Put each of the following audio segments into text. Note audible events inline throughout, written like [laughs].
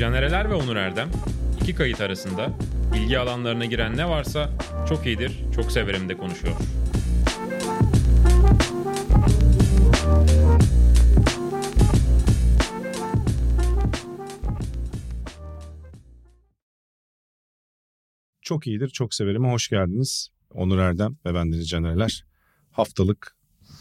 Canereler ve Onur Erdem iki kayıt arasında ilgi alanlarına giren ne varsa çok iyidir, çok severim de konuşuyor. Çok iyidir, çok severim. Hoş geldiniz. Onur Erdem ve ben Deniz Canerler. Haftalık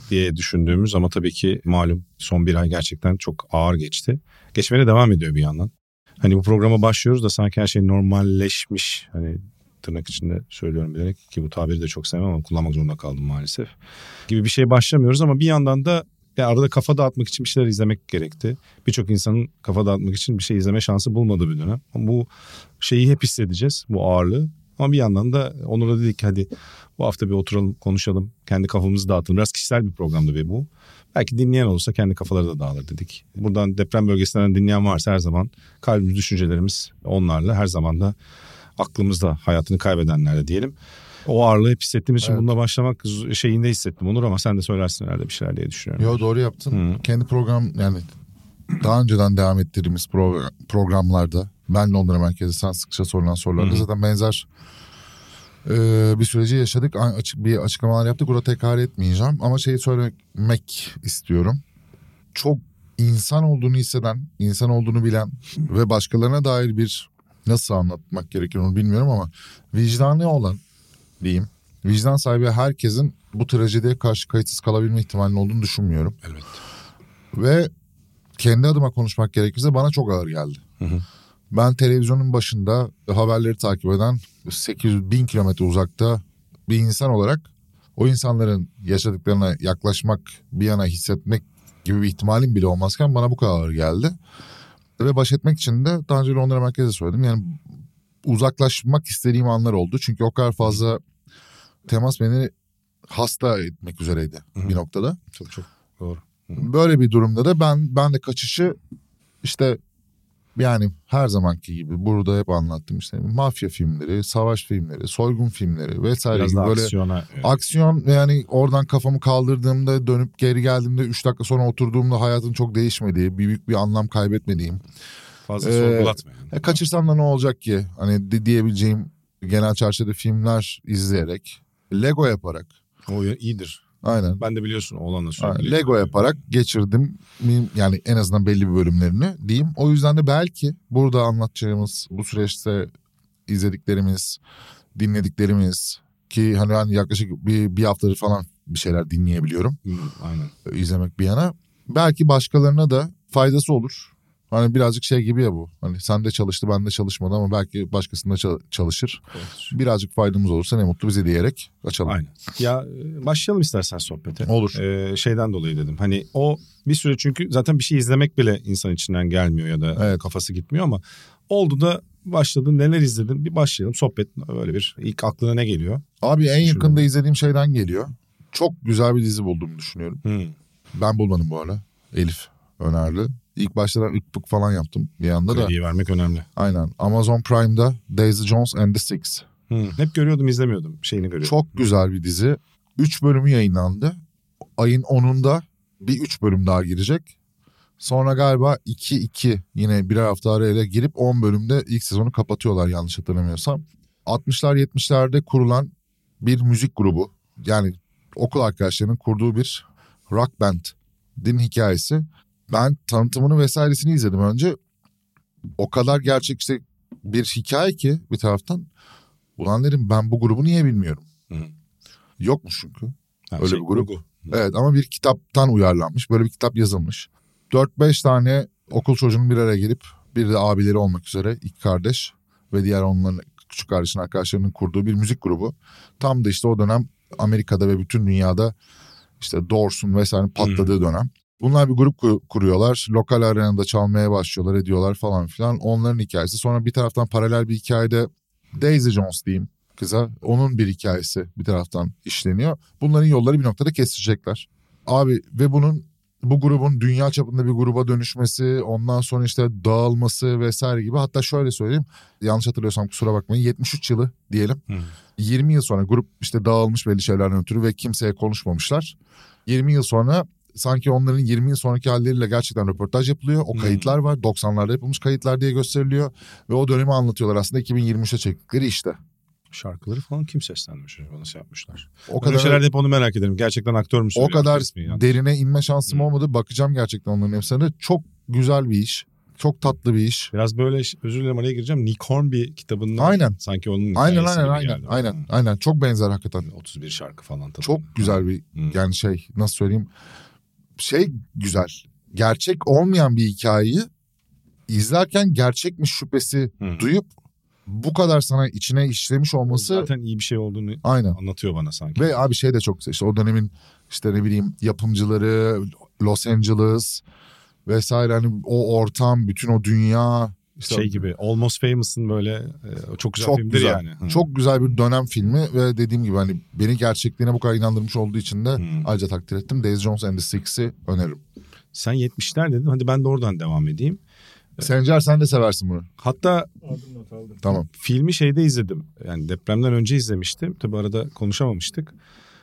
diye düşündüğümüz ama tabii ki malum son bir ay gerçekten çok ağır geçti. Geçmeye devam ediyor bir yandan. Hani bu programa başlıyoruz da sanki her şey normalleşmiş. Hani tırnak içinde söylüyorum bilerek ki bu tabiri de çok sevmem ama kullanmak zorunda kaldım maalesef. Gibi bir şey başlamıyoruz ama bir yandan da ya arada kafa dağıtmak için bir şeyler izlemek gerekti. Birçok insanın kafa dağıtmak için bir şey izleme şansı bulmadığı bir dönem. Ama bu şeyi hep hissedeceğiz bu ağırlığı. Ama bir yandan da Onur'a dedik hadi bu hafta bir oturalım konuşalım. Kendi kafamızı dağıtalım. Biraz kişisel bir programdı ve bu. Belki dinleyen olursa kendi kafaları da dağılır dedik. Buradan deprem bölgesinden dinleyen varsa her zaman kalbimiz, düşüncelerimiz onlarla her zaman da aklımızda hayatını kaybedenlerle diyelim. O ağırlığı hep hissettiğimiz için Evet. bununla başlamak şeyinde hissettim Onur ama sen de söylersin herhalde bir şeyler diye düşünüyorum. Yo doğru yaptın. Hı. Kendi program yani daha önceden devam ettirdiğimiz pro- programlarda ben Londra merkezi sen sıkça sorulan sorularda Hı. zaten benzer e, bir süreci yaşadık. Açık bir açıklamalar yaptık. Burada tekrar etmeyeceğim ama şeyi söylemek istiyorum. Çok insan olduğunu hisseden, insan olduğunu bilen ve başkalarına dair bir nasıl anlatmak gerekir onu bilmiyorum ama vicdanı olan diyeyim. Vicdan sahibi herkesin bu trajediye karşı kayıtsız kalabilme ihtimalinin olduğunu düşünmüyorum. Elbette. Ve kendi adıma konuşmak gerekirse bana çok ağır geldi. Hı hı. Ben televizyonun başında haberleri takip eden 800 bin kilometre uzakta bir insan olarak o insanların yaşadıklarına yaklaşmak bir yana hissetmek gibi bir ihtimalim bile olmazken bana bu kadar ağır geldi. Ve baş etmek için de daha önce Londra merkezde söyledim. Yani uzaklaşmak istediğim anlar oldu. Çünkü o kadar fazla temas beni hasta etmek üzereydi Hı hı. bir noktada. Çok çok doğru. Böyle bir durumda da ben ben de kaçışı işte yani her zamanki gibi burada hep anlattım işte mafya filmleri, savaş filmleri, soygun filmleri vesaire Biraz gibi böyle aksiyona. aksiyon yani oradan kafamı kaldırdığımda dönüp geri geldiğimde 3 dakika sonra oturduğumda hayatın çok değişmediği, büyük bir anlam kaybetmediğim. Fazla Ee, sorgulatma. yani. E, kaçırsam da ne olacak ki? Hani di- diyebileceğim genel çerçevede filmler izleyerek, Lego yaparak. O iyidir. Aynen. Ben de biliyorsun oğlanla sürekli. Lego yaparak geçirdim. Yani en azından belli bir bölümlerini diyeyim. O yüzden de belki burada anlatacağımız bu süreçte izlediklerimiz, dinlediklerimiz ki hani ben yaklaşık bir, bir haftadır falan bir şeyler dinleyebiliyorum Aynen. izlemek bir yana. Belki başkalarına da faydası olur. Hani birazcık şey gibi ya bu. Hani sen de çalıştı ben de çalışmadı ama belki başkasında çal- çalışır. Birazcık faydamız olursa ne mutlu bize diyerek açalım. Aynen. Ya e, başlayalım istersen sohbete. Olur. Ee, şeyden dolayı dedim. Hani o bir süre çünkü zaten bir şey izlemek bile insan içinden gelmiyor ya da Evet. kafası gitmiyor ama oldu da başladın neler izledin bir başlayalım sohbet böyle bir ilk aklına ne geliyor? Abi en Şurada. yakında izlediğim şeyden geliyor. Çok güzel bir dizi bulduğumu düşünüyorum. Hı. Ben bulmadım bu arada. Elif önerdi. İlk başta ben ıkpık falan yaptım bir yanda da. Krediyi vermek önemli. Aynen. Amazon Prime'da Daisy Jones and the Six. Hı. Hep görüyordum izlemiyordum şeyini görüyordum. Çok güzel bir dizi. 3 bölümü yayınlandı. Ayın 10'unda bir 3 bölüm daha girecek. Sonra galiba 2-2 yine birer hafta arayla girip 10 bölümde ilk sezonu kapatıyorlar yanlış hatırlamıyorsam. 60'lar 70'lerde kurulan bir müzik grubu. Yani okul arkadaşlarının kurduğu bir rock band'in hikayesi. Ben tanıtımını vesairesini izledim önce. O kadar gerçekçi bir hikaye ki bir taraftan. Ulan dedim ben bu grubu niye bilmiyorum? Hı. Yokmuş çünkü. Ha, öyle şey, bir grup. kurgu. Evet ama bir kitaptan uyarlanmış. Böyle bir kitap yazılmış. 4-5 tane okul çocuğunun bir araya gelip bir de abileri olmak üzere iki kardeş ve diğer onların küçük kardeşin arkadaşlarının kurduğu bir müzik grubu. Tam da işte o dönem Amerika'da ve bütün dünyada işte Doors'un vesaire patladığı dönem. Bunlar bir grup ku- kuruyorlar. Lokal arenada çalmaya başlıyorlar, ediyorlar falan filan. Onların hikayesi. Sonra bir taraftan paralel bir hikayede Daisy Jones diyeyim kıza. Onun bir hikayesi bir taraftan işleniyor. Bunların yolları bir noktada kesişecekler. Abi ve bunun bu grubun dünya çapında bir gruba dönüşmesi, ondan sonra işte dağılması vesaire gibi. Hatta şöyle söyleyeyim, yanlış hatırlıyorsam kusura bakmayın 73 yılı diyelim. Hı. 20 yıl sonra grup işte dağılmış belli şeylerden ötürü ve kimseye konuşmamışlar. 20 yıl sonra sanki onların 20 yıl sonraki halleriyle gerçekten röportaj yapılıyor. O Hmm. kayıtlar var. 90'larda yapılmış kayıtlar diye gösteriliyor. Ve o dönemi anlatıyorlar aslında 2023'te çektikleri işte. Şarkıları falan kim seslendirmiş acaba nasıl yapmışlar? O kadar şeylerde hep onu merak ederim. Gerçekten aktör mü o kadar derine inme şansım Hmm. olmadı. Bakacağım gerçekten onların hepsine. Çok güzel bir iş. Çok tatlı bir iş. Biraz böyle özür dilerim araya gireceğim. Nick Hornby kitabından Aynen. sanki onun Aynen aynen aynen. geldi. Aynen. Aynen. Çok benzer hakikaten. 31 şarkı falan. tabii. Çok güzel bir Hı. yani şey nasıl söyleyeyim şey güzel gerçek olmayan bir hikayeyi izlerken gerçekmiş şüphesi Hı. duyup bu kadar sana içine işlemiş olması Zaten iyi bir şey olduğunu aynen. anlatıyor bana sanki. Ve abi şey de çok işte o dönemin işte ne bileyim yapımcıları Los Angeles vesaire hani o ortam bütün o dünya işte şey gibi Almost Famous'ın böyle e, çok güzel Çok filmdir güzel. yani. Hı. çok güzel bir dönem filmi ve dediğim gibi hani beni gerçekliğine bu kadar inandırmış olduğu için de Hı. ayrıca takdir ettim. Days Jones and the Six'i öneririm. Sen 70'ler dedin. Hadi ben de oradan devam edeyim. Sencer sen de seversin bunu. Hatta Aldım not aldım. Tamam. filmi şeyde izledim. Yani depremden önce izlemiştim. Tabii arada konuşamamıştık.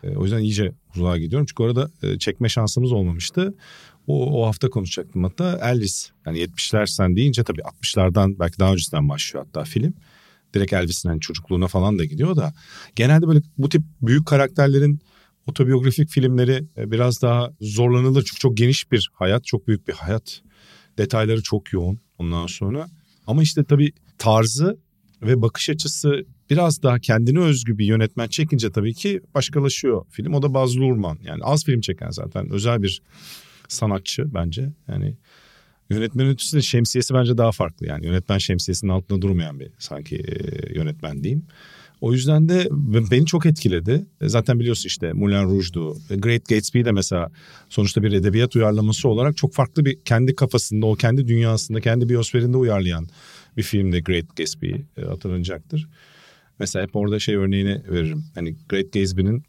E, o yüzden iyice uzağa gidiyorum. Çünkü orada e, çekme şansımız olmamıştı. O, o hafta konuşacaktım hatta Elvis. Yani 70'ler sen deyince tabii 60'lardan belki daha öncesinden başlıyor hatta film. Direkt Elvis'in hani çocukluğuna falan da gidiyor da. Genelde böyle bu tip büyük karakterlerin otobiyografik filmleri e, biraz daha zorlanılır. Çünkü çok geniş bir hayat, çok büyük bir hayat. Detayları çok yoğun ondan sonra. Ama işte tabii tarzı ve bakış açısı biraz daha kendine özgü bir yönetmen çekince tabii ki başkalaşıyor film. O da Baz Luhrmann. Yani az film çeken zaten özel bir sanatçı bence. Yani yönetmenin ötesinde şemsiyesi bence daha farklı. Yani yönetmen şemsiyesinin altında durmayan bir sanki e, yönetmen diyeyim. O yüzden de beni çok etkiledi. E, Zaten biliyorsun işte Moulin Rouge'du. E, Great Gatsby de mesela sonuçta bir edebiyat uyarlaması olarak çok farklı bir kendi kafasında, o kendi dünyasında, kendi biyosferinde uyarlayan bir filmde Great Gatsby hatırlanacaktır. Mesela hep orada şey örneğini veririm. Hani Great Gatsby'nin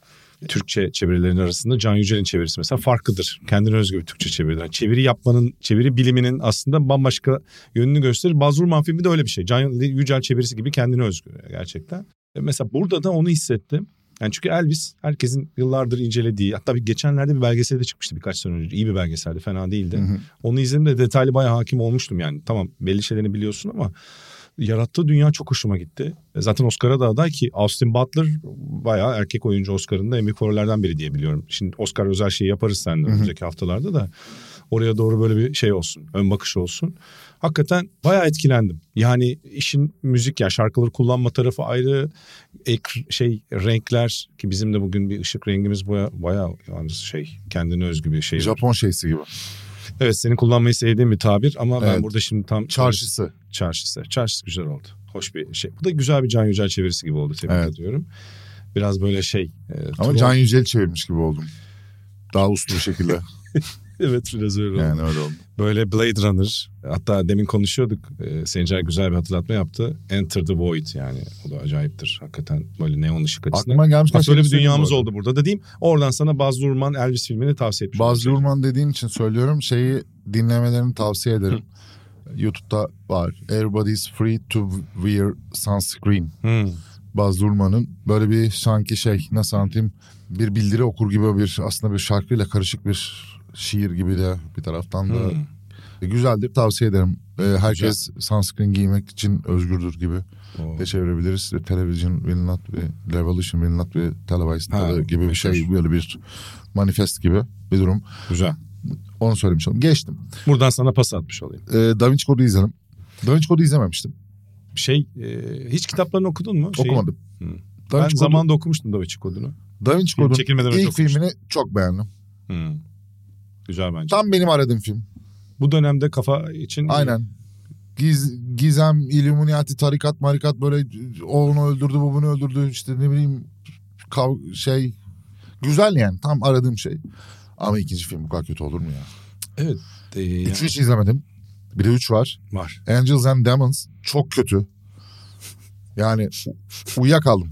Türkçe çevirilerin arasında Can Yücel'in çevirisi mesela farklıdır. Kendine özgü bir Türkçe çeviridir. Yani çeviri yapmanın, çeviri biliminin aslında bambaşka yönünü gösterir. Baz Luhrmann filmi de öyle bir şey. Can Yücel çevirisi gibi kendine özgü gerçekten. E Mesela burada da onu hissettim. Yani çünkü Elvis herkesin yıllardır incelediği hatta bir geçenlerde bir belgeselde çıkmıştı birkaç sene önce. İyi bir belgeseldi fena değildi. Hı hı. Onu izlediğimde detaylı bayağı hakim olmuştum yani. Tamam belli şeylerini biliyorsun ama yarattığı dünya çok hoşuma gitti. E Zaten Oscar'a da aday ki Austin Butler bayağı erkek oyuncu Oscar'ında en büyük favorilerden biri diye biliyorum. Şimdi Oscar özel şeyi yaparız seninle önümüzdeki haftalarda da oraya doğru böyle bir şey olsun. Ön bakış olsun. Hakikaten bayağı etkilendim. Yani işin müzik ya şarkıları kullanma tarafı ayrı. Ek, şey renkler ki bizim de bugün bir ışık rengimiz baya, bayağı yani şey kendine özgü bir şey. var. Japon şeysi gibi. Evet senin kullanmayı sevdiğim bir tabir ama ben Evet. burada şimdi tam Çarşısı. çarşısı. Çarşısı güzel oldu. Hoş bir şey. Bu da güzel bir Can Yücel çevirisi gibi oldu. Tebrik Evet. ediyorum. Biraz böyle şey. e, Ama Can Yücel'i çevirmiş gibi oldum. Daha uslu bir şekilde. [laughs] Evet biraz öyle oldu. yani öyle oldu. Böyle Blade Runner. Hatta demin konuşuyorduk. E, Sencer güzel bir hatırlatma yaptı. Enter the Void yani. O da acayiptir. Hakikaten böyle neon ışık açısından. Aklıma gelmiş Bak böyle bir dünyamız oldu burada da diyeyim. Oradan sana Baz Luhrmann Elvis filmini tavsiye etmiş. Baz. Luhrmann dediğin için söylüyorum. Şeyi dinlemelerini tavsiye ederim. YouTube'da var. Everybody's free to wear sunscreen. Hmm. Baz Luhrmann'ın böyle bir sanki şey nasıl anlatayım bir bildiri okur gibi bir aslında bir şarkıyla karışık bir şiir gibi de bir taraftan da Hmm. güzeldir tavsiye ederim. Ee, herkes sunscreen giymek için özgürdür gibi O- de çevirebiliriz. Television will not be, revolution will not be televised Ha, gibi bir şey böyle bir manifest gibi bir durum. Güzel. Onu söylemiş oldum. Geçtim. Buradan sana pas atmış olayım. Ee, Da Vinci Code'u izledim. Da Vinci Code'u izlememiştim. Şey e, hiç kitaplarını okudun mu? Şeyi- Okumadım. Hı. Da Ben Code'u- zamanında okumuştum Da Vinci Code'unu. Da Vinci Code'un ilk filmini çok beğendim. Hı. Güzel bence. Tam benim aradığım film. Bu dönemde kafa için Aynen. Giz, gizem, Illuminati, tarikat, marikat böyle o onu öldürdü, bu bunu öldürdü işte ne bileyim kav, şey güzel yani tam aradığım şey. Ama ikinci film bu kadar kötü olur mu ya? Evet. E, yani Üçü hiç izlemedim. Bir de üç var. var. Angels and Demons çok kötü. Yani uyuyakaldım.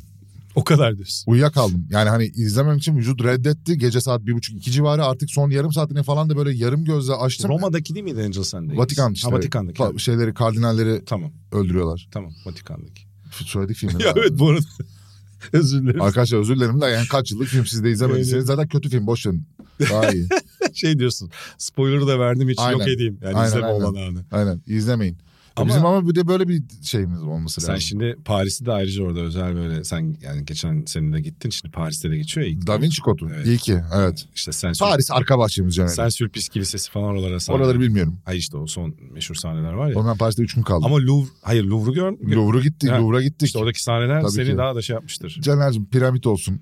O kadar diyorsun. Uyuyakaldım. Yani hani izlemem için vücut reddetti. Gece saat bir buçuk iki civarı artık son yarım saatine falan da böyle yarım gözle açtım. Roma'daki değil miydi Angel Sand'deki? Vatikan işte. Ha, Vatikan'daki. Pa- şeyleri kardinalleri Tamam. öldürüyorlar. Tamam. Vatikan'daki. Söyledik filmi. [laughs] ya evet bu arada. [laughs] Özür dilerim. Arkadaşlar özür dilerim de yani kaç yıllık film siz de izlemediyseniz zaten kötü film boş verin. Daha iyi. [laughs] şey diyorsun. Spoiler'ı da verdim hiç Aynen. yok edeyim. Yani Aynen, izleme aynen. olan anı. Aynen izlemeyin. Ama- Bizim ama bir de böyle bir şeyimiz olması Sen lazım. şimdi Paris'i de ayrıca orada özel böyle sen yani geçen sene de gittin şimdi Paris'te de geçiyor ya. ilk- Da Vinci Kodu. Evet. İyi ki evet. İşte sen Paris arka bahçemiz yani. Sen Sülpis Kilisesi falan oralara sahne. Oraları bilmiyorum. Hayır işte o son meşhur sahneler var ya. Ben Paris'te 3 gün kaldım. Ama Louvre, hayır Louvre'u gör. Louvre'a gittik, Ha. Louvre'a gittik. İşte oradaki sahneler Tabii seni ki. daha da şey yapmıştır. Caner'cim piramit olsun.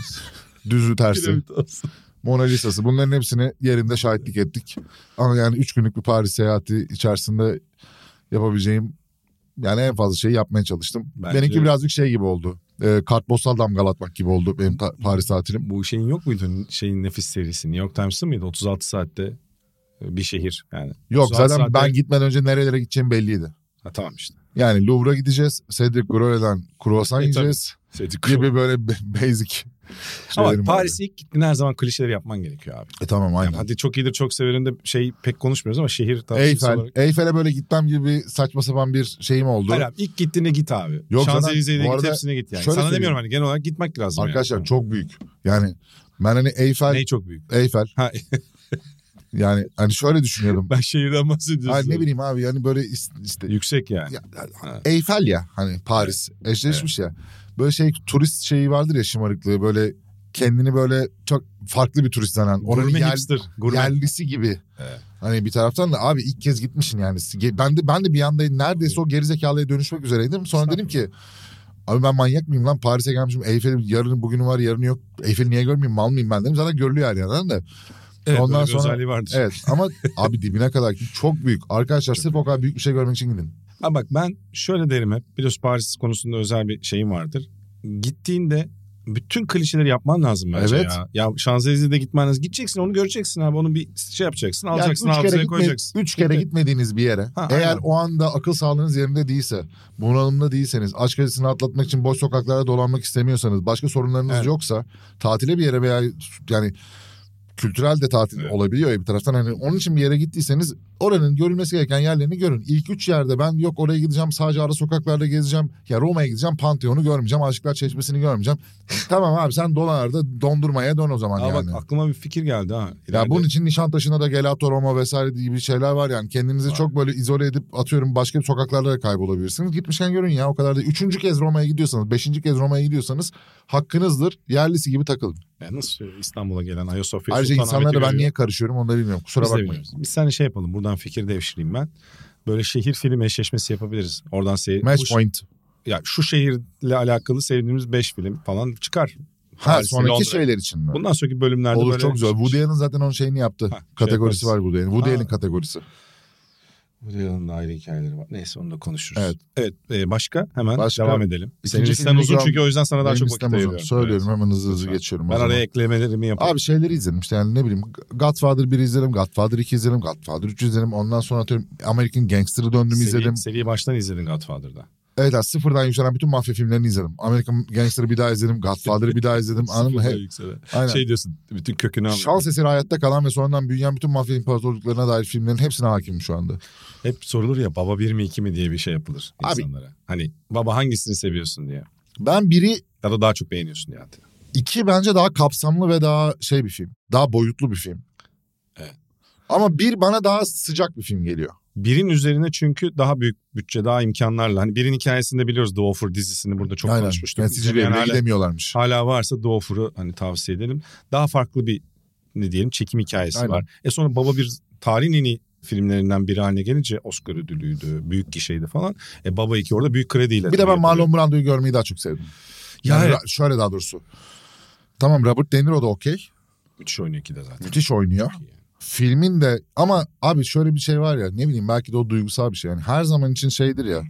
[laughs] Düzü tersi. Piramit olsun. Mona Lisa'sı. Bunların hepsini yerinde şahitlik ettik. Ama yani 3 günlük bir Paris seyahati içerisinde yapabileceğim yani en fazla şeyi yapmaya çalıştım. Bence- Benimki birazcık şey gibi oldu. E, kartpostal damgalatmak gibi oldu benim ta- Paris tatilim. Bu şeyin yok muydu şeyin nefis serisi? New York Times'ın mıydı? 36 saatte e, bir şehir yani. Yok 36 zaten saatte- ben gitmeden önce nerelere gideceğim belliydi. Ha, tamam işte. Yani Louvre'a gideceğiz. Cedric Grolet'den kruvasan E, yiyeceğiz. gibi böyle basic Ama. Paris'e ilk gittiğinde her zaman klişeleri yapman gerekiyor abi. E tamam aynen. Yani hadi çok iyidir çok severim de şey pek konuşmuyoruz ama şehir Eyfel. olarak. Eyfel'e böyle gitmem gibi saçma sapan bir şeyim oldu. Hayır abi ilk gittiğinde git abi. Yok Şanzelize'ye git hepsine git yani. Sana söyleyeyim. demiyorum hani genel olarak gitmek lazım. Arkadaşlar yani. çok büyük. Yani ben hani Eyfel, Ney çok büyük. Eyfel Ha, [laughs] yani hani şöyle düşünüyordum. ben şehirden bahsediyorsun. Hani ne bileyim abi yani böyle işte Yüksek yani. ya, Ha. Eyfel ya hani Paris eşleşmiş ya. Böyle şey turist şeyi vardır ya şımarıklığı böyle kendini böyle çok farklı bir turist zanen. Oranın Gurme yer- hipster. Gurme. yerlisi gibi. Evet. Hani bir taraftan da abi ilk kez gitmişsin yani. Ben de ben de bir anda neredeyse o gerizekalıya dönüşmek üzereydim. Sonra dedim ki abi ben manyak mıyım lan Paris'e gelmişim. Eyfel'in yarını bugünü var yarını yok. Eyfel'i niye görmeyeyim mal mıyım ben dedim. Zaten görülüyor her yerden de. Evet, Ondan sonra- özelliği vardır. Evet ama [laughs] abi dibine kadar çok büyük. Arkadaşlar sırf o kadar büyük bir şey görmek için gidin. Ha bak ben şöyle derim hep. Biliyorsun Paris konusunda özel bir şeyim vardır. Gittiğinde bütün klişeleri yapman lazım bence Evet. ya. Ya Şanzelize'de gitmen lazım. Gideceksin onu göreceksin abi. Onu bir şey yapacaksın. Yani Alacaksın üç hafızaya gitme, koyacaksın. üç kere Bitti. gitmediğiniz bir yere Ha, eğer aynen. o anda akıl sağlığınız yerinde değilse bunalımda değilseniz aşk acısını atlatmak için boş sokaklarda dolanmak istemiyorsanız başka sorunlarınız Evet. yoksa tatile bir yere veya yani kültürel de tatil Evet. olabiliyor ya bir taraftan hani onun için bir yere gittiyseniz oranın görülmesi gereken yerlerini görün. İlk üç yerde ben yok oraya gideceğim sadece ara sokaklarda gezeceğim. Ya Roma'ya gideceğim Pantheon'u görmeyeceğim. Aşıklar Çeşmesi'ni görmeyeceğim. [laughs] tamam abi sen dolarda dondurmaya dön o zaman Aa, yani. bak aklıma bir fikir geldi ha. Ya İleride- bunun için Nişantaşı'na da Gelato Roma vesaire gibi şeyler var yani. Kendinizi Var. çok böyle izole edip atıyorum başka bir sokaklarda da kaybolabilirsiniz. Gitmişken görün ya o kadar da. Üçüncü kez Roma'ya gidiyorsanız, beşinci kez Roma'ya gidiyorsanız hakkınızdır. Yerlisi gibi takılın. Ya nasıl İstanbul'a gelen Ayasofya Ayrıca insanlara ben niye karışıyorum onları bilmiyorum. Kusura Biz bakmayın. Biz seninle şey yapalım. Buradan fikir devşireyim ben. Böyle şehir film eşleşmesi yapabiliriz. Oradan se- Match bu- point. ya şu şehirle alakalı sevdiğimiz 5 film falan çıkar. Ha Paris, sonraki Londra. şeyler için mi? Bundan sonraki bölümlerde Olur böyle çok güzel. Woody Allen zaten onun şeyini yaptı. Ha, şey kategorisi yaparız. var Woody Allen. Woody. Allen kategorisi. Woody Allen'ın da ayrı hikayeleri var. Neyse onu da konuşuruz. Evet. Evet e, başka hemen Başka- devam edelim. Senin listen uzun çünkü o yüzden sana daha çok vakit ayırıyorum. Söylüyorum Evet. hemen hızlı hızlı Lütfen. geçiyorum. Ben araya eklemelerimi yapayım. Abi şeyleri izledim işte yani ne bileyim Godfather 1 izledim, Godfather 2 izledim, Godfather 3 izledim. Ondan sonra atıyorum American Gangster'ı döndüm Seri- izledim. Seriyi baştan izledin Godfather'da. Evet abi sıfırdan yükselen bütün mafya filmlerini izledim. American Gangster'ı bir daha izledim, Godfather'ı bir daha izledim. [laughs] Anladın mı? He- aynen. Şey diyorsun bütün kökünü anladın. Şans eseri hayatta kalan ve sonradan büyüyen bütün mafya imparatorluklarına dair filmlerin hepsine hakimim şu anda. Hep sorulur ya baba bir mi iki mi diye bir şey yapılır Abi- insanlara. Hani baba hangisini seviyorsun diye. Ben biri Ya da daha çok beğeniyorsun diye. hatta. iki bence daha kapsamlı ve daha şey bir film. Daha boyutlu bir film. Evet. Ama bir bana daha sıcak bir film geliyor. Birin üzerine çünkü daha büyük bütçe, daha imkanlarla. Hani birin hikayesinde biliyoruz The Offer dizisini burada çok Aynen. konuşmuştuk. Yani İzlemeyen bile hala, gidemiyorlarmış. hala varsa The Offer'ı hani tavsiye edelim. Daha farklı bir ne diyelim çekim hikayesi Aynen. var. E sonra baba bir tarihin en iyi filmlerinden biri haline gelince Oscar ödülüydü, büyük gişeydi falan. E baba iki orada büyük krediyle. Bir de ben. Marlon Brando'yu görmeyi daha çok sevdim. Ya Yani ra- şöyle daha doğrusu. Tamam Robert De Niro da okey. Müthiş oynuyor iki de zaten. Müthiş oynuyor. Filmin de ama abi şöyle bir şey var ya ne bileyim belki de o duygusal bir şey. Yani her zaman için şeydir ya.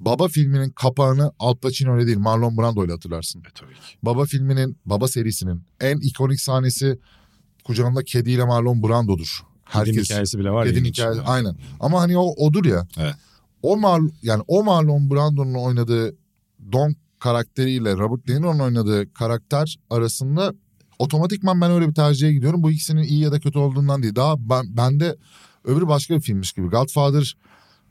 Baba filminin kapağını Al Pacino ile değil Marlon Brando ile hatırlarsın. E tabii ki. Baba filminin, Baba serisinin en ikonik sahnesi kucağında kediyle Marlon Brando'dur. Herkes hikayesi bile var ilginç. hikayesi aynen. Ama hani o odur ya. Evet. O Mar yani o Marlon Brando'nun oynadığı Don karakteriyle Robert De Niro'nun oynadığı karakter arasında otomatikman ben öyle bir tercihe gidiyorum. Bu ikisinin iyi ya da kötü olduğundan değil. Daha ben bende öbürü başka bir filmmiş gibi. Godfather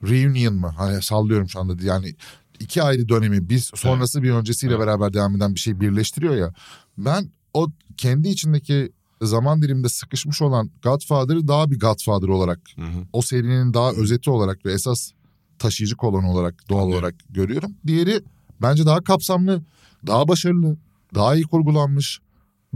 Reunion mı? Hani sallıyorum şu anda. Yani iki ayrı dönemi biz sonrası bir öncesiyle Evet. beraber devam eden bir şey birleştiriyor ya. Ben o kendi içindeki zaman diliminde sıkışmış olan Godfather'ı daha bir Godfather olarak Hı hı. o serinin daha özeti olarak ve esas taşıyıcı kolon olarak doğal Anlıyorum. olarak görüyorum. Diğeri bence daha kapsamlı, daha başarılı, daha iyi kurgulanmış.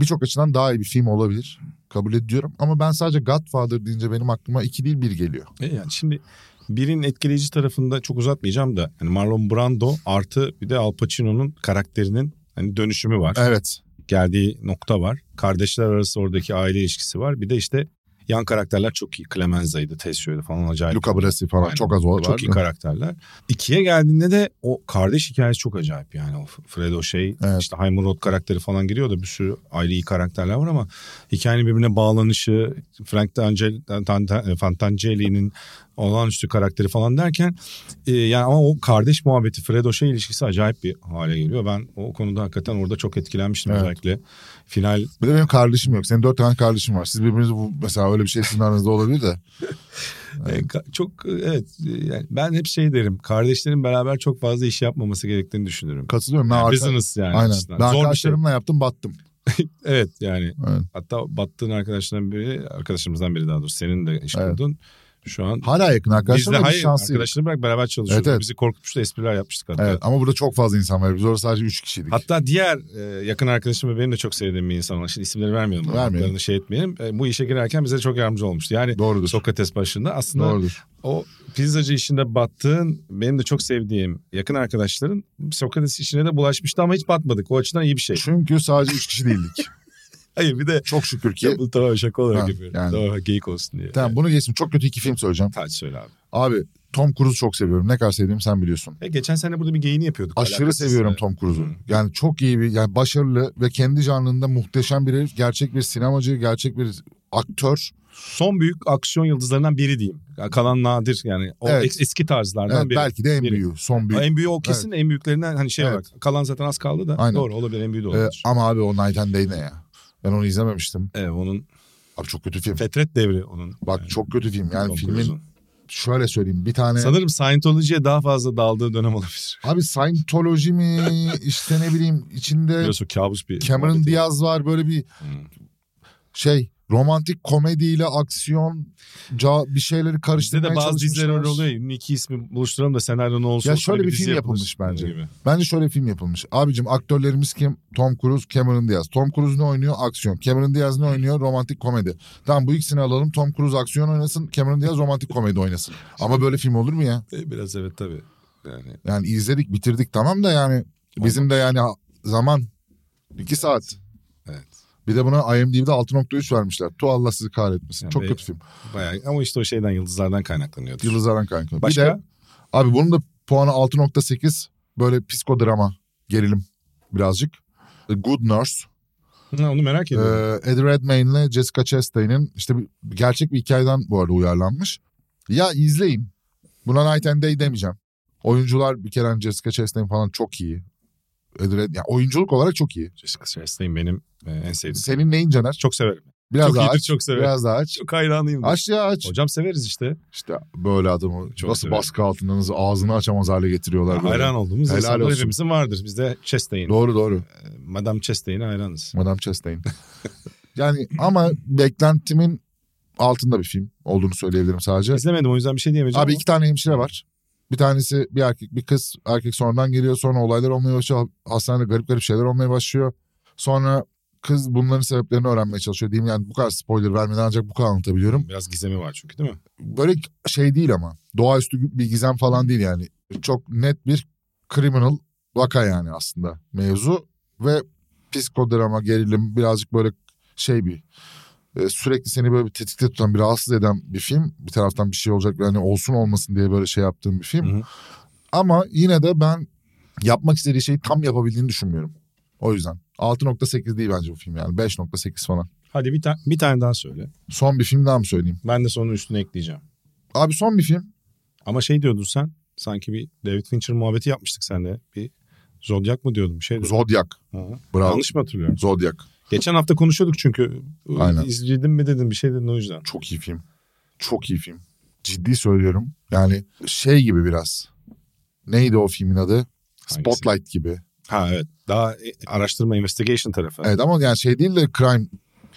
Birçok açıdan daha iyi bir film olabilir. Kabul ediyorum ama ben sadece Godfather deyince benim aklıma iki değil bir geliyor. E yani şimdi birinin etkileyici tarafında çok uzatmayacağım da hani Marlon Brando artı bir de Al Pacino'nun karakterinin hani dönüşümü var. Evet. Geldiği nokta var. Kardeşler arası oradaki aile ilişkisi var. Bir de işte yan karakterler çok iyi. Clemenza'ydı, Tessio'ydu falan acayip. Luca Brasi falan Aynen. çok az var. Çok iyi karakterler. İkiye geldiğinde de o kardeş hikayesi çok acayip yani. O Fredo şey Evet. işte Hyman Roth karakteri falan giriyor da bir sürü aile iyi karakterler var ama hikayenin birbirine bağlanışı Frank D'Angel- Tan- Fantangeli'nin olağanüstü karakteri falan derken e, yani ama o kardeş muhabbeti Fredo şey ilişkisi acayip bir hale geliyor. Ben o konuda hakikaten orada çok etkilenmiştim Evet. özellikle. Final Bir de benim kardeşim yok. Senin dört tane kardeşim var. Siz birbirinizi bu, mesela öyle bir şey sizin aranızda olabilir de. [laughs] E, ka- çok e, evet e, yani ben hep şey derim kardeşlerin beraber çok fazla iş yapmaması gerektiğini düşünürüm. Katılıyorum. Ben Yani arka- business yani. Aynen. açısından. Ben Zor şey. arkadaşlarımla yaptım battım. [laughs] Evet yani Evet. hatta battığın arkadaşlardan biri arkadaşımızdan biri daha doğrusu senin de iş Evet. kurdun. Şu an Hala yakın biz de hayır arkadaşını bırak beraber çalışıyoruz. Evet, evet. Bizi korkutmuştu espriler yapmıştık hatta. Evet ama burada çok fazla insan var. Biz orada sadece üç kişiydik. Hatta diğer e, yakın arkadaşım ve benim de çok sevdiğim bir insan var. Şimdi isimleri vermiyorum. Vermeyelim. Şey etmeyelim. E, bu işe girerken bize çok yardımcı olmuştu. Yani Doğrudur. Sokrates başında aslında Doğrudur. o pizzacı işinde battığın benim de çok sevdiğim yakın arkadaşların Sokrates işine de bulaşmıştı ama hiç batmadık. O açıdan iyi bir şey. Çünkü sadece üç kişi değildik. [laughs] Hayır bir de Çok şükür ki. bu tamam şaka olarak Ha, yapıyorum. yani. Tamam geyik olsun diye. Tamam bunu geçtim. Çok kötü iki film söyleyeceğim. Hadi söyle abi. Abi Tom Cruise'u çok seviyorum. Ne kadar sevdiğimi sen biliyorsun. E, geçen sene burada bir geyini yapıyorduk. Aşırı seviyorum Evet. Tom Cruise'u. Yani çok iyi bir, yani başarılı ve kendi canlında muhteşem bir herif. Gerçek bir sinemacı, gerçek bir aktör. Son büyük aksiyon yıldızlarından biri diyeyim. Kalan nadir yani o Evet. es- eski tarzlardan Evet, biri. belki de en biri. büyüğü, son büyük. En büyüğü o kesin en büyüklerinden hani şey Evet. olarak. Kalan zaten az kaldı da. Aynen. Doğru olabilir en büyüğü de Ee, olabilir. ama abi o Night and Day ne ya? Ben onu izlememiştim. evet onun Abi çok kötü film. Fetret devri onun. Bak çok kötü film. Yani Tom filmin Cruise'un. şöyle söyleyeyim bir tane... Sanırım Scientology'ye daha fazla daldığı dönem olabilir. Abi Scientology mi [laughs] işte ne bileyim içinde Biliyorsun kabus bir. Cameron. Diaz var böyle bir Hmm. şey romantik komediyle aksiyon bir şeyleri Bizde karıştırmaya de bazı diziler öyle oluyor. İki ismi buluşturalım da senaryo ne olsun. Ya şöyle bir dizi film yapılır yapılmış bence. gibi. Bence şöyle bir film yapılmış. Abicim aktörlerimiz kim? Tom Cruise, Cameron Diaz. Tom Cruise ne oynuyor? Aksiyon. Cameron Diaz ne oynuyor? Romantik komedi. Tamam bu ikisini alalım. Tom Cruise aksiyon oynasın. Cameron Diaz romantik komedi oynasın. Ama böyle film olur mu ya? E, Biraz evet tabii. Yani Yani izledik bitirdik tamam da yani bizim de yani zaman iki saat. Bir de buna IMDb'de 6.3 vermişler. Tu Allah sizi kahretmesin. Yani Çok be- kötü film. Bayağı ama işte o şeyden yıldızlardan kaynaklanıyordur. Yıldızlardan kaynaklı. Başka? Bir de abi bunun da puanı 6.8 böyle psikodrama gerilim birazcık. The Good Nurse. Ha, onu merak Ee, ediyorum. Eddie Redmayne ile Jessica Chastain'in işte bir, gerçek bir hikayeden bu arada uyarlanmış. Ya izleyin. Buna Night and Day demeyeceğim. Oyuncular bir kere Jessica Chastain falan çok iyi. Red, yani oyunculuk olarak çok iyi. Jessica Chastain benim e, en sevdiğim. Senin neyin Caner? Çok severim. Biraz çok daha iyidir, aç. çok severim. Biraz daha aç. Çok hayranıyım. Aç ya aç. Hocam severiz işte. İşte böyle adamı Çok nasıl severim. baskı altında nasıl ağzını açamaz hale getiriyorlar. böyle. Hayran olduğumuz Helal olsun. hepimizin vardır. Bizde Chastain. Doğru doğru. E, Madame Chastain'e hayranız. Madame Chastain. yani ama beklentimin altında bir film olduğunu söyleyebilirim sadece. İzlemedim o yüzden bir şey diyemeyeceğim. Abi ama- iki tane hemşire var. Bir tanesi bir erkek bir kız. Erkek sonradan geliyor sonra olaylar olmaya başlıyor. Hastanede garip garip şeyler olmaya başlıyor. Sonra kız bunların sebeplerini öğrenmeye çalışıyor diyeyim. Yani bu kadar spoiler vermeden ancak bu kadar anlatabiliyorum. Biraz gizemi var çünkü değil mi? Böyle şey değil ama doğaüstü bir gizem falan değil yani. Çok net bir criminal vaka yani aslında mevzu. Ve psikodrama gerilim birazcık böyle şey bir sürekli seni böyle bir tetikte tutan bir rahatsız eden bir film. Bir taraftan bir şey olacak yani olsun olmasın diye böyle şey yaptığım bir film. Hı hı. Ama yine de ben yapmak istediği şeyi tam yapabildiğini düşünmüyorum. O yüzden 6.8 değil bence bu film yani 5.8 falan. Hadi bir, ta- bir tane daha söyle. Son bir film daha mı söyleyeyim? Ben de sonun üstüne ekleyeceğim. Abi son bir film. Ama şey diyordun sen. Sanki bir David Fincher muhabbeti yapmıştık seninle. Bir Zodiac mı diyordun bir şey diyordun. Hı. Bravo. Yanlış mı hatırlıyorum? Zodiac. Geçen hafta konuşuyorduk çünkü. Aynen. İzledin mi dedin bir şey dedin o yüzden. Çok iyi film. Çok iyi film. Ciddi söylüyorum. Yani şey gibi biraz. Neydi o filmin adı? Spotlight gibi. Ha evet. Daha e, araştırma investigation tarafı. Evet ama yani şey değil de crime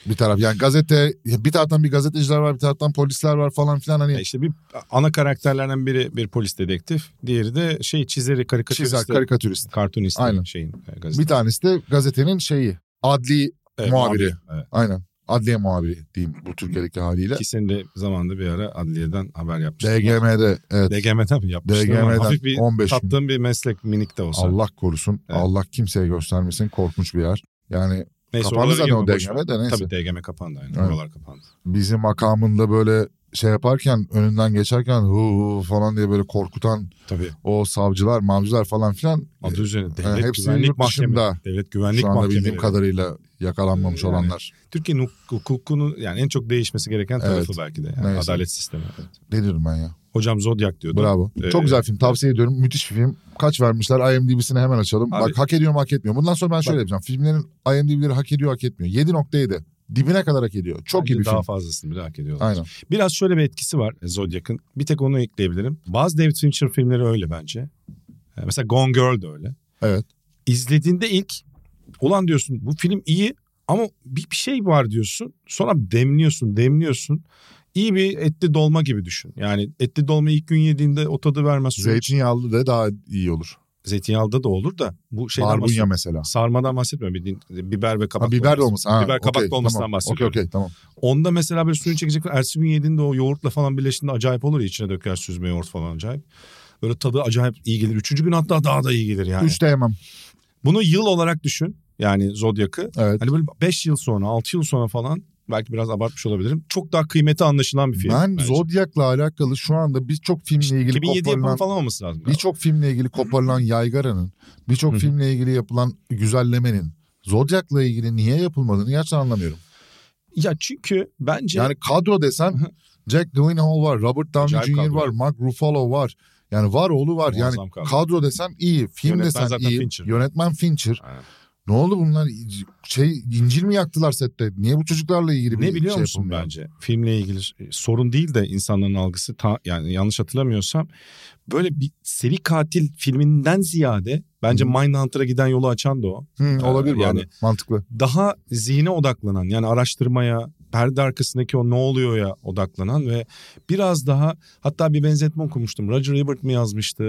bir taraf. Yani gazete bir taraftan bir gazeteciler var bir taraftan polisler var falan filan hani Ya işte bir ana karakterlerden biri bir polis dedektif. Diğeri de şey çizeri karikatürist. çizer karikatürist. Kartunist Aynen. şeyin e, gazete. Bir tanesi de gazetenin şeyi adli Evet, muhabiri. Evet. aynen adliye muhabiri diyeyim bu Türkiye'deki haliyle. İkisini de zamanında bir ara adliyeden haber yapmıştım. DGM'de evet DGM'den mi yapmıştım DGM'den hafif bir 15 gün. tattığım bir meslek minik de olsa. Allah korusun Evet. Allah kimseye göstermesin korkunç bir yer. Yani Neyse, kapandı zaten o. DGM de neyse. Tabii DGM kapandı aynen. Evet. Oralar kapandı. Bizim makamında böyle şey yaparken önünden geçerken hu falan diye böyle korkutan Tabii. o savcılar, mavcılar falan filan Adı üzerine devlet hepsi güvenlik mahkemeleri. Devlet güvenlik şu anda bildiğim mahkemeleri. kadarıyla yakalanmamış Yani. olanlar. Türkiye'nin huk- hukukunun yani en çok değişmesi gereken tarafı Evet. belki de. Yani Neyse. adalet sistemi. Evet. Ne diyorum ben ya? Hocam Zodiac diyordu. Bravo. Ee, Çok güzel film. Tavsiye ediyorum. Müthiş bir film. Kaç vermişler? IMDb'sini hemen açalım. Abi- Bak hak ediyor mu hak etmiyor. Bundan sonra ben şöyle yapacağım. Filmlerin IMDb'leri hak ediyor hak etmiyor. 7.7. Dibine kadar hak ediyor. Çok Bence iyi bir daha film. fazlasını bile hak ediyorlar. Aynen. Biraz şöyle bir etkisi var Zodiac'ın. Bir tek onu ekleyebilirim. Bazı David Fincher filmleri öyle bence. Ee, Mesela Gone Girl de öyle. Evet. İzlediğinde ilk ulan diyorsun bu film iyi ama bir, bir şey var diyorsun. Sonra demliyorsun demliyorsun. İyi bir etli dolma gibi düşün. Yani etli dolma ilk gün yediğinde o tadı vermez. Zeytinyağlı da daha iyi olur. Zeytinyağlıda da olur da bu şeyden Barbunya mesela. Sarmadan bahsetmiyorum. Bildiğin biber ve kabak Ha, biber de olması. Ha, biber kabak okey, dolmasından tamam. bahsediyorum. Okey okey tamam. Onda mesela böyle suyunu çekecek. Ertesi gün yediğinde o yoğurtla falan birleştiğinde acayip olur ya. içine döker süzme yoğurt falan acayip. Böyle tadı acayip iyi gelir. Üçüncü gün hatta daha da iyi gelir yani. Üçte yemem. Bunu yıl olarak düşün. Yani Zodiac'ı. Evet. Hani böyle 5 yıl sonra 6 yıl sonra falan belki biraz abartmış olabilirim. Çok daha kıymeti anlaşılan bir film. ben bence. Zodiac'la alakalı şu anda birçok filmle ilgili 2007 yapımı koparılan falan olması lazım. birçok filmle ilgili koparılan yaygaranın, birçok filmle ilgili yapılan güzellemenin Zodiac'la ilgili niye yapılmadığını gerçekten anlamıyorum. Ya çünkü bence Yani kadro desen. Jack Gyllenhaal var, Robert Downey Acayip Jr. kadro. var, Mark Ruffalo var. Yani var oğlu var. Muazzam yani kadro. kadro desen iyi, film Yönetmen desen iyi. Fincher. Yönetmen Fincher. Aynen. Ne oldu bunlar? Şey incil mi yaktılar sette? Niye bu çocuklarla ilgili bir ne biliyor şey musun yapılmıyor? bence? Filmle ilgili sorun değil de insanların algısı ta, yani yanlış hatırlamıyorsam böyle bir seri katil filminden ziyade bence Hı. Mindhunter'a giden yolu açan da o. Hı, olabilir bu yani-. Mantıklı. Daha zihne odaklanan yani araştırmaya, perde arkasındaki o ne oluyor ya odaklanan ve biraz daha hatta bir benzetme okumuştum. Roger Ebert mi yazmıştı?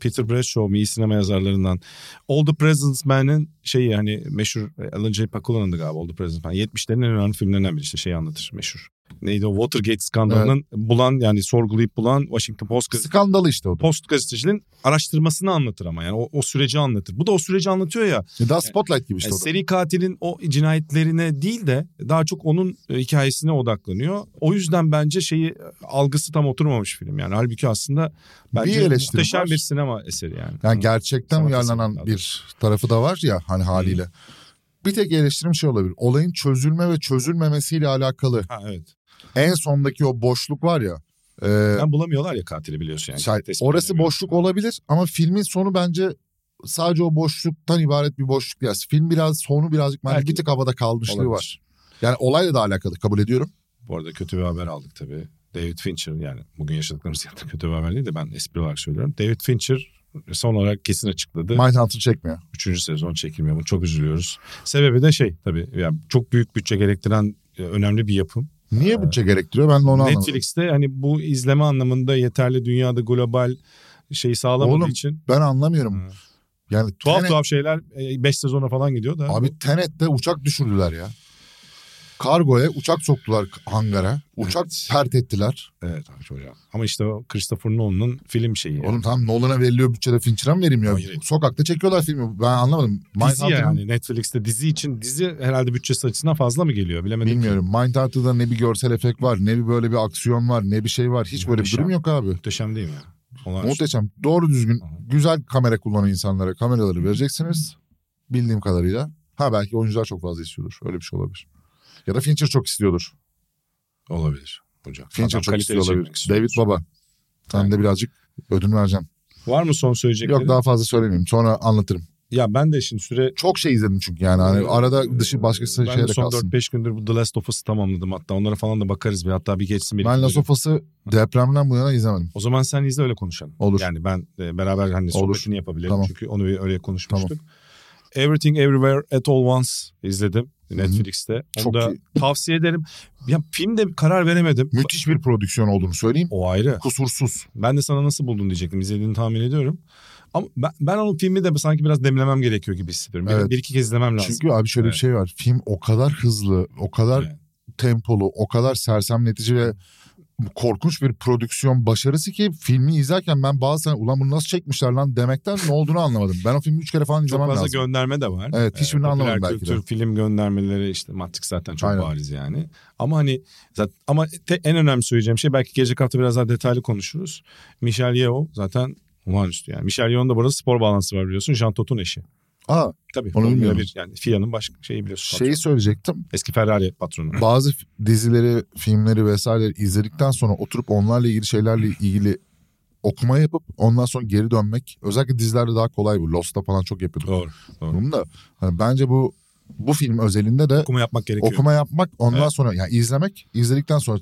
Peter Bradshaw mu iyi sinema yazarlarından. All the President's Man'in şeyi hani meşhur Alan J. Pakula'nın da galiba All the President's Man. 70'lerin en önemli filmlerinden biri işte şeyi anlatır meşhur. Neydi o Watergate skandalının bulan yani sorgulayıp bulan Washington Post gazete- Skandalı işte o da. Post gazeteciliğin araştırmasını anlatır ama yani o, o süreci anlatır. Bu da o süreci anlatıyor ya. Daha Spotlight gibi işte Yani o da. seri katilin o cinayetlerine değil de daha çok onun e, hikayesine odaklanıyor. O yüzden bence şeyi e, algısı tam oturmamış film yani. Halbuki aslında bence Bir muhteşem var. bir sinema eseri yani. Yani gerçekten Sanat uyarlanan bir tarafı da var ya hani haliyle. Bir tek eleştirim şey olabilir. Olayın çözülme ve çözülmemesiyle alakalı. Ha evet. En sondaki o boşluk var ya. e, Ben bulamıyorlar ya katili biliyorsun yani. şey, orası boşluk olabilir ama filmin sonu bence sadece o boşluktan ibaret bir boşluk değil. Film biraz sonu birazcık bence bir tık havada kalmışlığı Olabilir. var. Yani olayla da alakalı kabul ediyorum. Bu arada kötü bir haber aldık tabii. David Fincher yani bugün yaşadıklarımız yanında kötü bir haber değil de ben espri olarak söylüyorum. David Fincher son olarak kesin açıkladı. Mindhunter çekmiyor. Üçüncü sezon çekilmiyor. Bunu çok üzülüyoruz. Sebebi de şey tabii yani çok büyük bütçe gerektiren e, önemli bir yapım. Niye bütçe gerektiriyor ben de onu anlamadım. Netflix'te hani bu izleme anlamında yeterli dünyada global şey sağlamadığı Oğlum, için Ben anlamıyorum. Hı. Yani tuhaf Tenet- tuhaf şeyler 5 sezona falan gidiyor da. Abi Tenet'te uçak düşürdüler ya. Kargoya uçak soktular hangara. Uçak Evet. pert ettiler. Evet abi hocam. Ama işte o Christopher Nolan'ın film şeyi. Oğlum tamam Nolan'a veriliyor bütçede Fincher'a mı verilmiyor? Hayır. Sokakta çekiyorlar filmi. Ben anlamadım. dizi Mindhunter'ın- yani Netflix'te dizi için dizi herhalde bütçesi açısından fazla mı geliyor bilemedim. ki. Bilmiyorum. Mindhunter'da ne bir görsel efekt var, ne bir böyle bir aksiyon var, ne bir şey var. Hiç böyle bir Muhteşem. durum yok abi. Muhteşem değil mi? Onlar Muhteşem. Doğru düzgün, güzel kamera kullanan insanlara kameraları vereceksiniz. Bildiğim kadarıyla. Ha belki oyuncular çok fazla istiyordur. Öyle bir şey olabilir. Ya da Fincher çok istiyordur. olabilir hocam. Fincher Adam çok istiyor olabilir. David Baba. Sen de birazcık ödün vereceğim. Var mı son söyleyeceklerin? Yok daha fazla söylemeyeyim. Sonra anlatırım. Ya ben de şimdi süre Çok şey izledim çünkü yani. Hani arada dışı başka ben de şeyler son kalsın. 4-5 gündür bu The Last of Us'ı tamamladım hatta onlara falan da bakarız bir hatta bir geçsin bir. Ben Last of Us'ı depremden bu yana izlemedim. O zaman sen izle öyle konuşalım. Olur. Yani ben e, beraber hani Olur. sohbetini yapabilelim Tamam. çünkü onu öyle konuşmuştuk. Everything Everywhere at All Once izledim Netflix'te. Onu Çok da iyi. tavsiye ederim. Ya filmde karar veremedim. Müthiş bir prodüksiyon olduğunu söyleyeyim. O ayrı. Kusursuz. Ben de sana nasıl buldun diyecektim. İzlediğini tahmin ediyorum. Ama ben, ben onun filmi de sanki biraz demlemem gerekiyor gibi hissediyorum. Bir, Evet. bir iki kez izlemem lazım. Çünkü abi şöyle Evet. bir şey var. Film o kadar hızlı, o kadar Evet. tempolu, o kadar sersemletici ve korkunç bir prodüksiyon başarısı ki filmi izlerken ben bazen ulan bunu nasıl çekmişler lan demekten ne olduğunu anlamadım. Ben o filmi üç kere falan Çok izlemem fazla lazım. gönderme de var. Evet, hiçbirini popüler anlamadım belki kültür, de. film göndermeleri işte Matrix zaten çok Aynen. bariz yani. Ama hani zaten, ama te- en önemli söyleyeceğim şey belki gelecek hafta biraz daha detaylı konuşuruz. Michel Yeoh zaten olağanüstü yani. Michel Yeoh'un da burada spor bağlantısı var biliyorsun. Jean Tot'un eşi. Aa, Tabii. Onu bilmiyorum. 1 yani FIA'nın baş şeyi biliyorsun. şeyi söyleyecektim. Eski Ferrari patronu. [laughs] Bazı dizileri, filmleri vesaire izledikten sonra oturup onlarla ilgili şeylerle ilgili okuma yapıp ondan sonra geri dönmek özellikle dizilerde daha kolay bu. Lost'ta falan çok yapıyorduk. Doğru. doğru. Bunu da hani bence bu bu film özelinde de Okuma yapmak gerekiyor. okuma yapmak ondan Evet. sonra yani izlemek izledikten sonra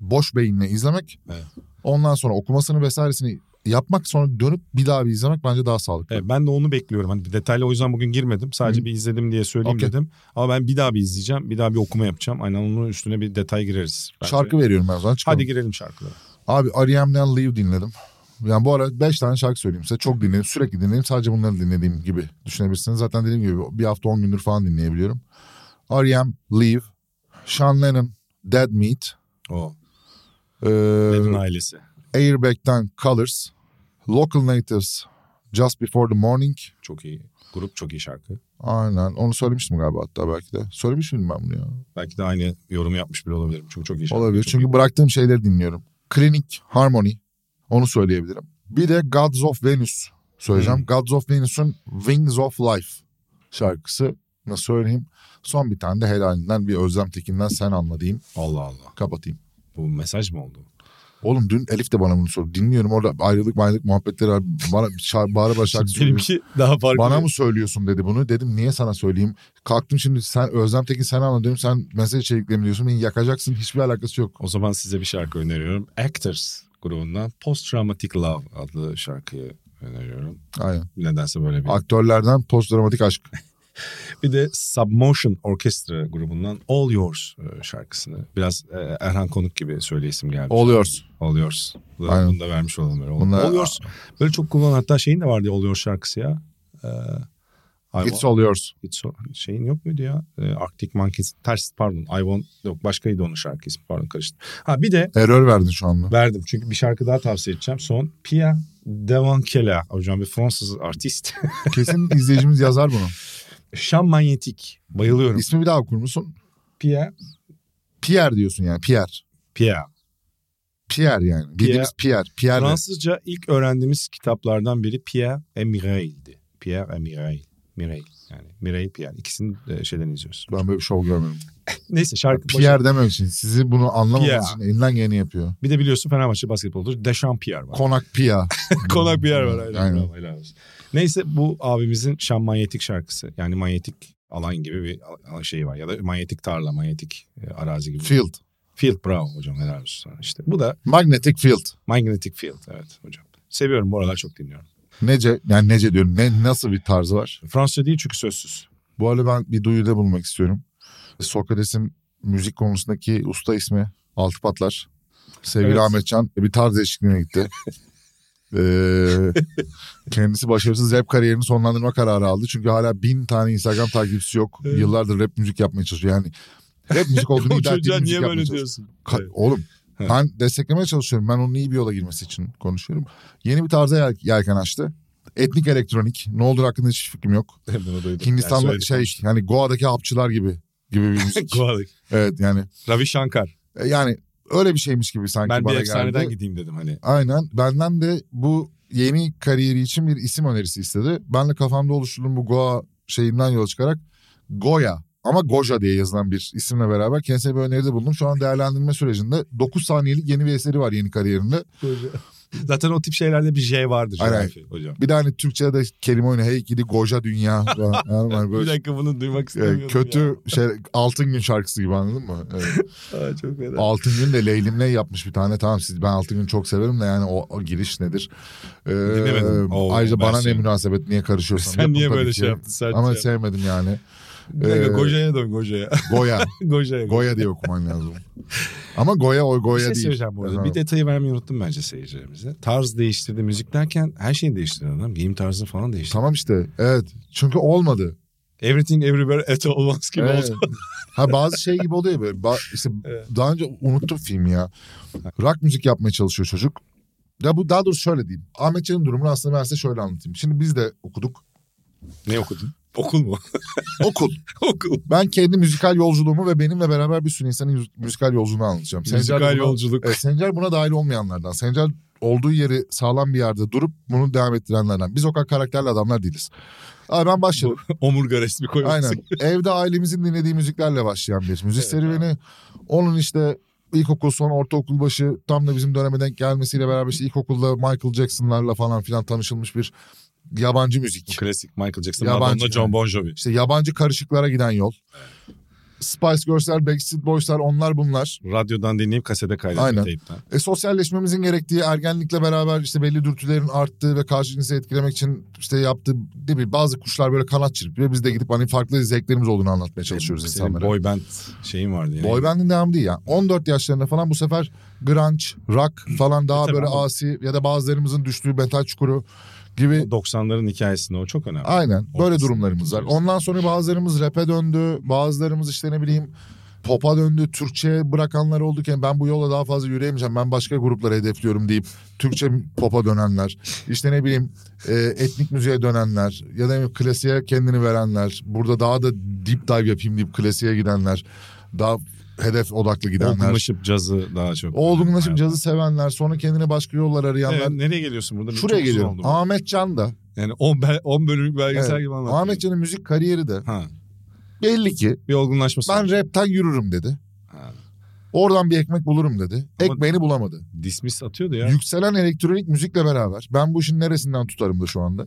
boş beyinle izlemek Evet. ondan sonra okumasını vesairesini yapmak sonra dönüp bir daha bir izlemek bence daha sağlıklı. Evet, ben de onu bekliyorum. Hani bir detaylı o yüzden bugün girmedim. Sadece Hı. bir izledim diye söyleyeyim Okey. dedim. Ama ben bir daha bir izleyeceğim. Bir daha bir okuma yapacağım. Aynen onun üstüne bir detay gireriz. bence. Şarkı veriyorum ben o zaman çıkalım. Hadi girelim şarkılara. Abi R.E.M'den Leave dinledim. Yani bu ara 5 tane şarkı söyleyeyim size. Çok dinledim. Sürekli dinledim. Sadece bunları dinlediğim gibi düşünebilirsiniz. Zaten dediğim gibi bir hafta 10 gündür falan dinleyebiliyorum. R.E.M. Leave. Sean Lennon Dead Meat. O. Ee, Ledin ailesi. Airbag'den Colors. Local Natives Just Before the Morning. Çok iyi. Grup çok iyi şarkı. Aynen. Onu söylemiştim galiba hatta belki de. Söylemiş miydim ben bunu ya? Belki de aynı yorumu yapmış bile olabilirim. Çünkü çok iyi şarkı. Olabilir. Çok Çünkü bıraktığım şeyleri dinliyorum. Clinic Harmony. Onu söyleyebilirim. Bir de Gods of Venus söyleyeceğim. Hmm. Gods of Venus'un Wings of Life şarkısı. Nasıl söyleyeyim? Son bir tane de helalinden bir Özlem Tekin'den sen anla diyeyim. Allah Allah. Kapatayım. Bu mesaj mı oldu? Oğlum dün Elif de bana bunu sordu. Dinliyorum orada ayrılık ayrılık muhabbetleri var. Bana şar, bağıra bağıra şarkı söylüyor. daha farklı. Bana mı söylüyorsun dedi bunu. Dedim niye sana söyleyeyim. Kalktım şimdi sen Özlem Tekin sen anla diyorum. Sen mesaj içeriklerini diyorsun. Beni yakacaksın. Hiçbir alakası yok. O zaman size bir şarkı öneriyorum. Actors grubundan Post Traumatic Love adlı şarkıyı öneriyorum. Aynen. Nedense böyle bir. Aktörlerden post dramatik aşk. [laughs] [laughs] Bir de Submotion Orchestra grubundan All Yours e, şarkısını. Biraz e, Erhan Konuk gibi söyleyesim geldi. Oluyor. All Yours. Bunu Aynen. bunu da vermiş olalım. Böyle. All, Bunlar- All Yours. Böyle çok kullanılan hatta şeyin de vardı All Yours şarkısı ya. Ee, I It's all yours. It's all- şeyin yok muydu ya? Ee, Arctic Monkeys. Ters pardon. I want yok başkaydı onun şarkı ismi pardon karıştı. Ha bir de Error verdin şu anda. verdim çünkü bir şarkı daha tavsiye edeceğim. Son Pia Devankela. Hocam bir Fransız artist. Kesin izleyicimiz yazar bunu. [laughs] Şam Manyetik. Bayılıyorum. İsmi bir daha okur musun? Pia. Pierre diyorsun yani. Pierre. Pia. Pierre yani. Bildiğimiz Pierre. Pierre. Fransızca ilk öğrendiğimiz kitaplardan biri Pierre et Mireille'di. Pierre et Mireille. Yani Mireille Pierre. İkisini de şeyden izliyoruz. Ben böyle bir şov görmedim. [laughs] Neyse şarkı başı- Pierre demek için. Sizi bunu anlamamanız Pierre. için elinden geleni yapıyor. Bir de biliyorsun Fenerbahçe basketboldur. Deschamps Pierre var. Konak Pierre. [laughs] Konak Pierre var. Aynen. Aynen. Olsun. Neyse bu abimizin Şam manyetik şarkısı. Yani manyetik alan gibi bir şeyi var. Ya da manyetik tarla, manyetik e, arazi gibi. Field. Field bravo hocam helal olsun. İşte bu da Magnetic Field. magnetic field evet hocam. Seviyorum bu aralar çok dinliyorum. Nece. Yani nece diyorum. Ne, nasıl bir tarzı var? Fransızca değil çünkü sözsüz. Bu arada ben bir duyuda bulmak istiyorum. Sokrates'in müzik konusundaki usta ismi Altı Patlar. Sevgili Evet. Ahmetcan bir tarz değişikliğine gitti. [laughs] Ee, [laughs] kendisi başarısız rap kariyerini sonlandırma kararı aldı. Çünkü hala bin tane Instagram takipçisi yok. Evet. Yıllardır rap müzik yapmaya çalışıyor. Yani rap müzik olduğunu [laughs] iddia ettiği müzik niye böyle diyorsun? Ka- Evet. Oğlum ben desteklemeye çalışıyorum. Ben onun iyi bir yola girmesi için konuşuyorum. Yeni bir tarza yel- yelken açtı. Etnik elektronik. Ne olur hakkında hiç fikrim yok. [laughs] Hindistan'da Yani şey yani Goa'daki hapçılar gibi gibi bir müzik. Goa'daki. evet yani Ravi Shankar. e, yani öyle bir şeymiş gibi sanki Ben bir bana efsaneden geldi. gideyim dedim hani. Aynen. Benden de bu yeni kariyeri için bir isim önerisi istedi. Ben de kafamda oluşturduğum bu Goa şeyinden yola çıkarak Goya ama Goja diye yazılan bir isimle beraber kendisine bir öneride bulundum. Şu an değerlendirme sürecinde 9 saniyelik yeni bir eseri var yeni kariyerinde. [laughs] Zaten o tip şeylerde bir J vardır. Aynen. Hocam. Bir de hani Türkçe'de kelime oyunu hey gidi goja dünya. falan. [laughs] Mı? Hani Bir böyle dakika bunu duymak istemiyorum kötü şey altın gün şarkısı gibi anladın mı? [laughs] Evet. ya. Aa, çok fena. Altın gün de Leylimle yapmış bir tane tamam siz ben Altın gün çok severim de yani o, o giriş nedir? Ee, Dinlemedim. Oo, ayrıca bana ne versiyon. münasebet niye karışıyorsan. Sen niye böyle ki. şey yaptın? Ama şey- sevmedim yani. Bir dakika Ee, Goja'ya dön Goja'ya. Goya. [laughs] Goja'ya. Goya diye okuman lazım. Ama Goya o Bir Goya şey değil. söyleyeceğim bu arada. Bir detayı vermeyi unuttum bence seyircilerimize. Tarz değiştirdi müzik derken her şeyi değiştirdi adam. Giyim tarzını falan değiştirdi. Tamam işte evet. Çünkü olmadı. Everything Everywhere at All Once gibi Evet. oldu. [laughs] ha bazı şey gibi oluyor böyle. Ba- işte Evet. daha önce unuttum filmi ya. Rock müzik yapmaya çalışıyor çocuk. Ya bu daha doğrusu şöyle diyeyim. Ahmetcan'ın durumunu aslında ben size şöyle anlatayım. Şimdi biz de okuduk. Ne okudun? Okul mu? [laughs] Okul. Okul. Ben kendi müzikal yolculuğumu ve benimle beraber bir sürü insanın müzikal yolculuğunu anlatacağım. Sencer Müzikal buna- yolculuk. Evet, Sencer buna dahil olmayanlardan. Sencer olduğu yeri sağlam bir yerde durup bunu devam ettirenlerden. Biz o kadar karakterli adamlar değiliz. Abi ben başladım. [laughs] Omurga resmi koyması. Aynen. Evde ailemizin dinlediği müziklerle başlayan bir müzik Evet, serüveni. Onun işte ilkokul son ortaokul başı tam da bizim döneme denk gelmesiyle beraber işte ilkokulda Michael Jackson'larla falan filan tanışılmış bir yabancı müzik. Klasik Michael Jackson, Yabancı Madonna, John Bon Jovi. İşte yabancı karışıklara giden yol. Spice Girls'ler, Backstreet Boys'lar onlar bunlar. Radyodan dinleyip kasete kaydettim Aynen. teypten. E, sosyalleşmemizin gerektiği ergenlikle beraber işte belli dürtülerin arttığı ve karşı cinsi etkilemek için işte yaptığı değil mi? Bazı kuşlar böyle kanat çırpıyor. Biz de gidip hani farklı zevklerimiz olduğunu anlatmaya çalışıyoruz Senin insanlara. boy band şeyin vardı yani. Boy band'in devamı değil ya. 14 yaşlarında falan bu sefer grunge, rock falan daha E böyle asi ya da bazılarımızın düştüğü metal çukuru gibi. 90'ların hikayesinde o çok önemli. Aynen böyle Ortasında. durumlarımız var. Ondan sonra bazılarımız rap'e döndü. Bazılarımız işte ne bileyim pop'a döndü. Türkçe bırakanlar olduk. Ben bu yola daha fazla yürüyemeyeceğim. Ben başka grupları hedefliyorum deyip Türkçe pop'a dönenler. İşte ne bileyim e, etnik müziğe dönenler. Ya da klasiğe kendini verenler. Burada daha da deep dive yapayım deyip klasiğe gidenler. Daha hedef odaklı gidenler. Olgunlaşıp cazı daha çok. Olgunlaşıp cazı sevenler. Sonra kendine başka yollar arayanlar. Evet, nereye geliyorsun burada? Şuraya Çok geliyorum. Ahmet Can da. Yani 10, 10 bölümlük belgesel Evet. gibi anlattın. Ahmet Can'ın müzik kariyeri de Ha, belli ki bir olgunlaşması. ben rapten yürürüm dedi. Ha. Oradan bir ekmek bulurum dedi. Ama- Ekmeğini bulamadı. Dismiss atıyordu ya. Yükselen elektronik müzikle beraber ben bu işin neresinden tutarım da şu anda.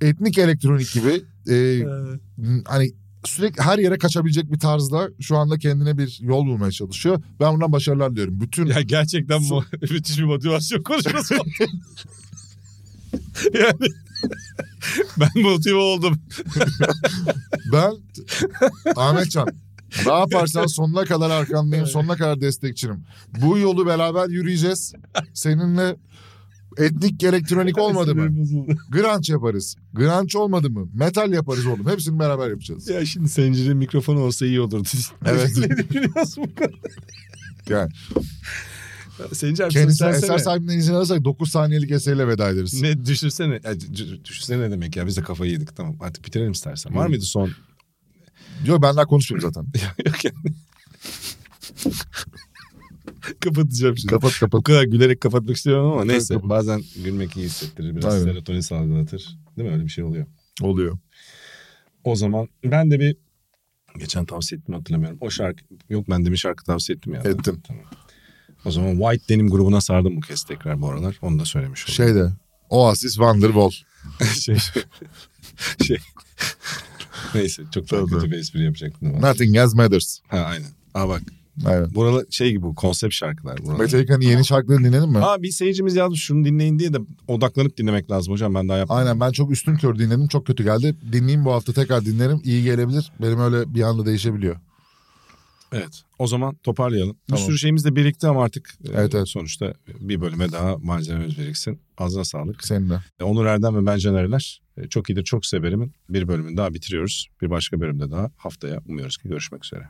Etnik elektronik gibi e, hani sürekli her yere kaçabilecek bir tarzda şu anda kendine bir yol bulmaya çalışıyor. Ben bundan başarılar diliyorum. Bütün Ya gerçekten bu [laughs] müthiş bir motivasyon konuşması oldu. [laughs] yani [laughs] ben motive oldum. ben Ahmetcan ne yaparsan sonuna kadar arkandayım, sonuna kadar destekçinim. Bu yolu beraber yürüyeceğiz. Seninle etnik elektronik olmadı mı? Grunge yaparız. Grunge olmadı mı? Metal yaparız oğlum. Hepsini beraber yapacağız. Ya şimdi Sencir'in mikrofonu olsa iyi olurdu. [laughs] Evet. ne düşünüyorsun bu konuda? Yani Sencer kendisi seslersene. eser sahibinden izin alırsak 9 saniyelik eseriyle veda ederiz. Ne düşünsene. Ya, düşünsene ne demek ya biz de kafayı yedik tamam artık bitirelim istersen. Var mıydı son? Yok ben daha konuşmuyorum zaten. [laughs] Yok yani. [laughs] Kapatacağım şimdi. kapat Bu kapat. kadar gülerek kapatmak istiyorum ama neyse. kapat. Bazen gülmek iyi hissettirir. Biraz Aynen. serotonin salgılatır. Değil mi? Öyle bir şey oluyor. Oluyor. O zaman ben de bir geçen tavsiye ettim hatırlamıyorum. O şarkı yok ben de bir şarkı tavsiye ettim ya. Ettim. Tamam. O zaman White Denim grubuna sardım bu kez tekrar bu aralar. Onu da söylemiş olayım. Şeyde Oasis Wonderwall. [laughs] şey, şey. Neyse çok daha Tabii. kötü bir espri yapacaktım. Nothing else matters. Ha aynen. Aa bak. Aynen. Buralar şey gibi konsept şarkılar. Buralar. Metallica'nın yeni şarkılarını dinledin mi? Aa bir seyircimiz yazmış şunu dinleyin diye de odaklanıp dinlemek lazım hocam ben daha yapmadım. Aynen ben çok üstün kör dinledim. Çok kötü geldi. Dinleyeyim bu hafta tekrar dinlerim. İyi gelebilir. Benim öyle bir anda değişebiliyor. Evet. O zaman toparlayalım. Tamam. Bir sürü şeyimiz de birikti ama artık e, Evet, evet. sonuçta bir bölüme daha malzememiz biriksin. Ağzına sağlık. Senin de. E, Onur Erdem ve ben Canerler. E, Çok iyidir, çok severim'in bir bölümünü daha bitiriyoruz. Bir başka bölümde daha haftaya umuyoruz ki görüşmek üzere.